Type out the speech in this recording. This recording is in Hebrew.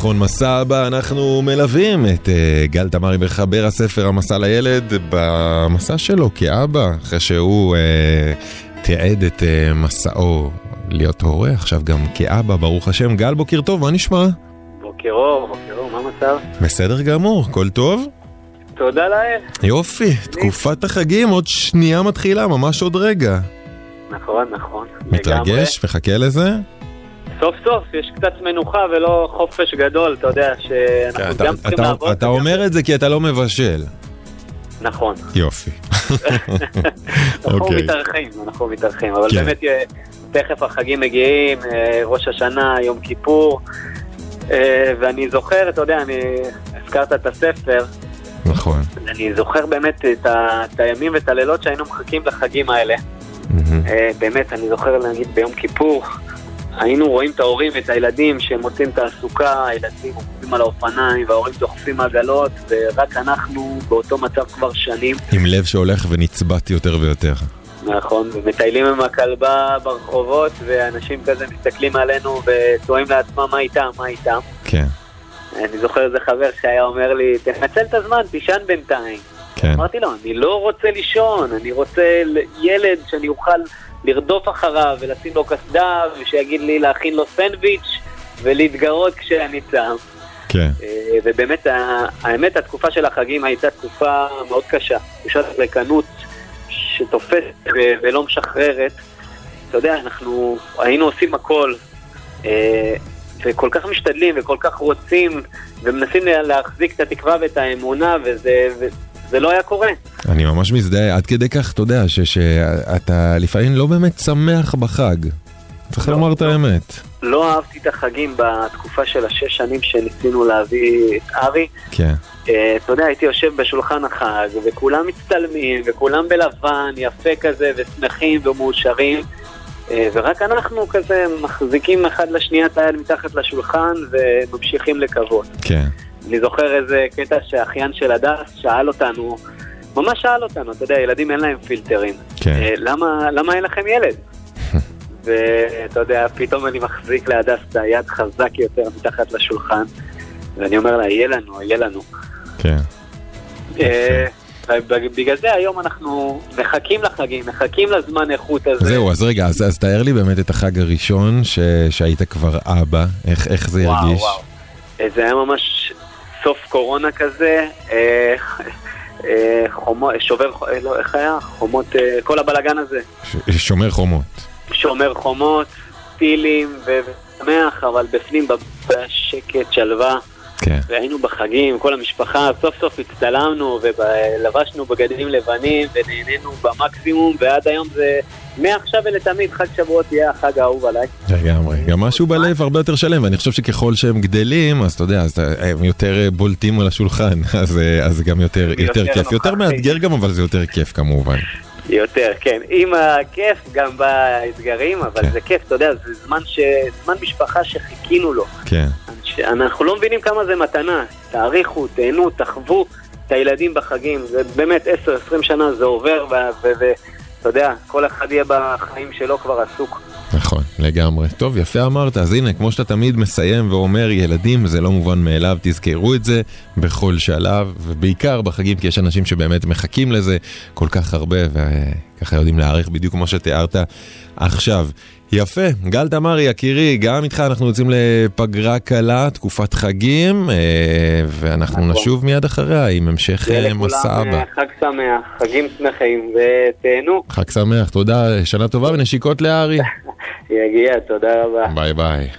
נכון, מסע הבא, אנחנו מלווים את uh, גל תמרי מחבר הספר המסע לילד במסע שלו כאבא, אחרי שהוא uh, תיעד את uh, מסעו להיות הורה, עכשיו גם כאבא, ברוך השם. גל, בוקר טוב, מה נשמע? בוקר אור, בוקר אור, מה המצב? בסדר גמור, הכל טוב? תודה לאל. יופי, תקופת החגים עוד שנייה מתחילה, ממש עוד רגע. נכון, נכון. מתרגש? מחכה לזה? סוף סוף יש קצת מנוחה ולא חופש גדול, אתה יודע, שאנחנו כן, גם צריכים לעבוד. אתה אומר את זה כי אתה לא מבשל. נכון. יופי. אנחנו אוקיי. מתארחים, אנחנו מתארחים, אבל כן. באמת אה, תכף החגים מגיעים, אה, ראש השנה, יום כיפור, אה, ואני זוכר, אתה יודע, אני הזכרת את הספר, נכון. אני זוכר באמת את ה- את הימים ואת הלילות שהיינו מחכים לחגים האלה. אה, באמת, אני זוכר להגיד ביום כיפור, היינו רואים את ההורים ואת הילדים שמוצאים תעסוקה, הילדים עומדים על האופניים וההורים דוחפים עגלות, ורק אנחנו באותו מצב כבר שנים. עם לב שהולך ונצבט יותר ויותר. נכון, ומטיילים עם הכלבה ברחובות, ואנשים כזה מסתכלים עלינו ותוהים לעצמם מה איתם, מה איתם. כן, אני זוכר איזה חבר שהיה אומר לי, תנצל את הזמן, תישן בינתיים. כן. אמרתי לו, אני לא רוצה לישון, אני רוצה ילד שאני אוכל לרדוף אחריו ולשים לו קסדה ושיגיד לי להכין לו סנדוויץ' ולהתגרות כשאני צם. כן. אה, ובאמת, האמת, התקופה של החגים הייתה תקופה מאוד קשה. תחושת ריקנות שתופסת ולא משחררת. אתה יודע, אנחנו היינו עושים הכל, אה, וכל כך משתדלים וכל כך רוצים, ומנסים לה- להחזיק את התקווה ואת האמונה, וזה, וזה לא היה קורה. אני ממש מזדהה, עד כדי כך, אתה יודע, שאתה לפעמים לא באמת שמח בחג. צריך לא, לומר את לא. האמת. לא אהבתי את החגים בתקופה של השש שנים שניסינו להביא את ארי. כן, אה, אתה יודע, הייתי יושב בשולחן החג, וכולם מצטלמים, וכולם בלבן, יפה כזה, ושמחים ומאושרים, אה, ורק אנחנו כזה מחזיקים אחד לשנייה את היד מתחת לשולחן, וממשיכים לקוות. כן. אני זוכר איזה קטע שאחיין של הדס שאל אותנו, ממש שאל אותנו, אתה יודע, ילדים אין להם פילטרים. כן. אה, למה, למה אין לכם ילד? ואתה יודע, פתאום אני מחזיק להדס את היד חזק יותר מתחת לשולחן, ואני אומר לה, יהיה לנו, יהיה לנו. כן. אה, בגלל זה היום אנחנו מחכים לחגים, מחכים לזמן איכות הזה. זהו, אז רגע, אז, אז תאר לי באמת את החג הראשון ש, שהיית כבר אבא, איך, איך זה וואו, הרגיש? וואו. אה, זה היה ממש סוף קורונה כזה, אה, אה, חומו, שובר, אה, לא, איך היה? חומות, אה, כל הבלגן הזה. ש, שומר חומות. שומר חומות, טילים ושמח, אבל בפנים בבית היה שקט, שלווה, כן. והיינו בחגים, כל המשפחה, סוף סוף הצטלמנו ולבשנו בגדים לבנים ונהנינו במקסימום, ועד היום זה מעכשיו ולתמיד חג שבועות יהיה החג האהוב עליי. לגמרי, גם משהו בלב הרבה יותר שלם, ואני חושב שככל שהם גדלים, אז אתה יודע, אז הם יותר אה, בולטים על השולחן, אז אה, אז זה גם יותר יותר יותר כיף. יותר. מאתגר גם, אבל זה יותר כיף כמובן. יותר, כן. עם הכיף גם בא האתגרים, אבל כן. זה כיף, אתה יודע, זה זמן, ש... זמן משפחה שחיכינו לו. כן, אנחנו לא מבינים כמה זה מתנה. תעריכו, תהנו, תחוו את הילדים בחגים. זה באמת 10-20 שנה זה עובר, ואתה יודע, כל אחד יהיה בחיים שלו כבר עסוק. נכון, לגמרי. טוב, יפה אמרת, אז הנה, כמו שאתה תמיד מסיים ואומר, ילדים זה לא מובן מאליו, תזכרו את זה בכל שלב, ובעיקר בחגים, כי יש אנשים שבאמת מחכים לזה כל כך הרבה, וככה יודעים להעריך בדיוק כמו שתיארת עכשיו. יפה, גל תמרי, יקירי, גם איתך אנחנו יוצאים לפגרה קלה, תקופת חגים, אה, ואנחנו נכון. נשוב מיד אחריה עם המשך אה, מסע לכולם הבא. אה, חג שמח, חגים שמחים, ותהנו. חג שמח, תודה, שנה טובה ונשיקות לארי. יגיע, תודה רבה. ביי ביי.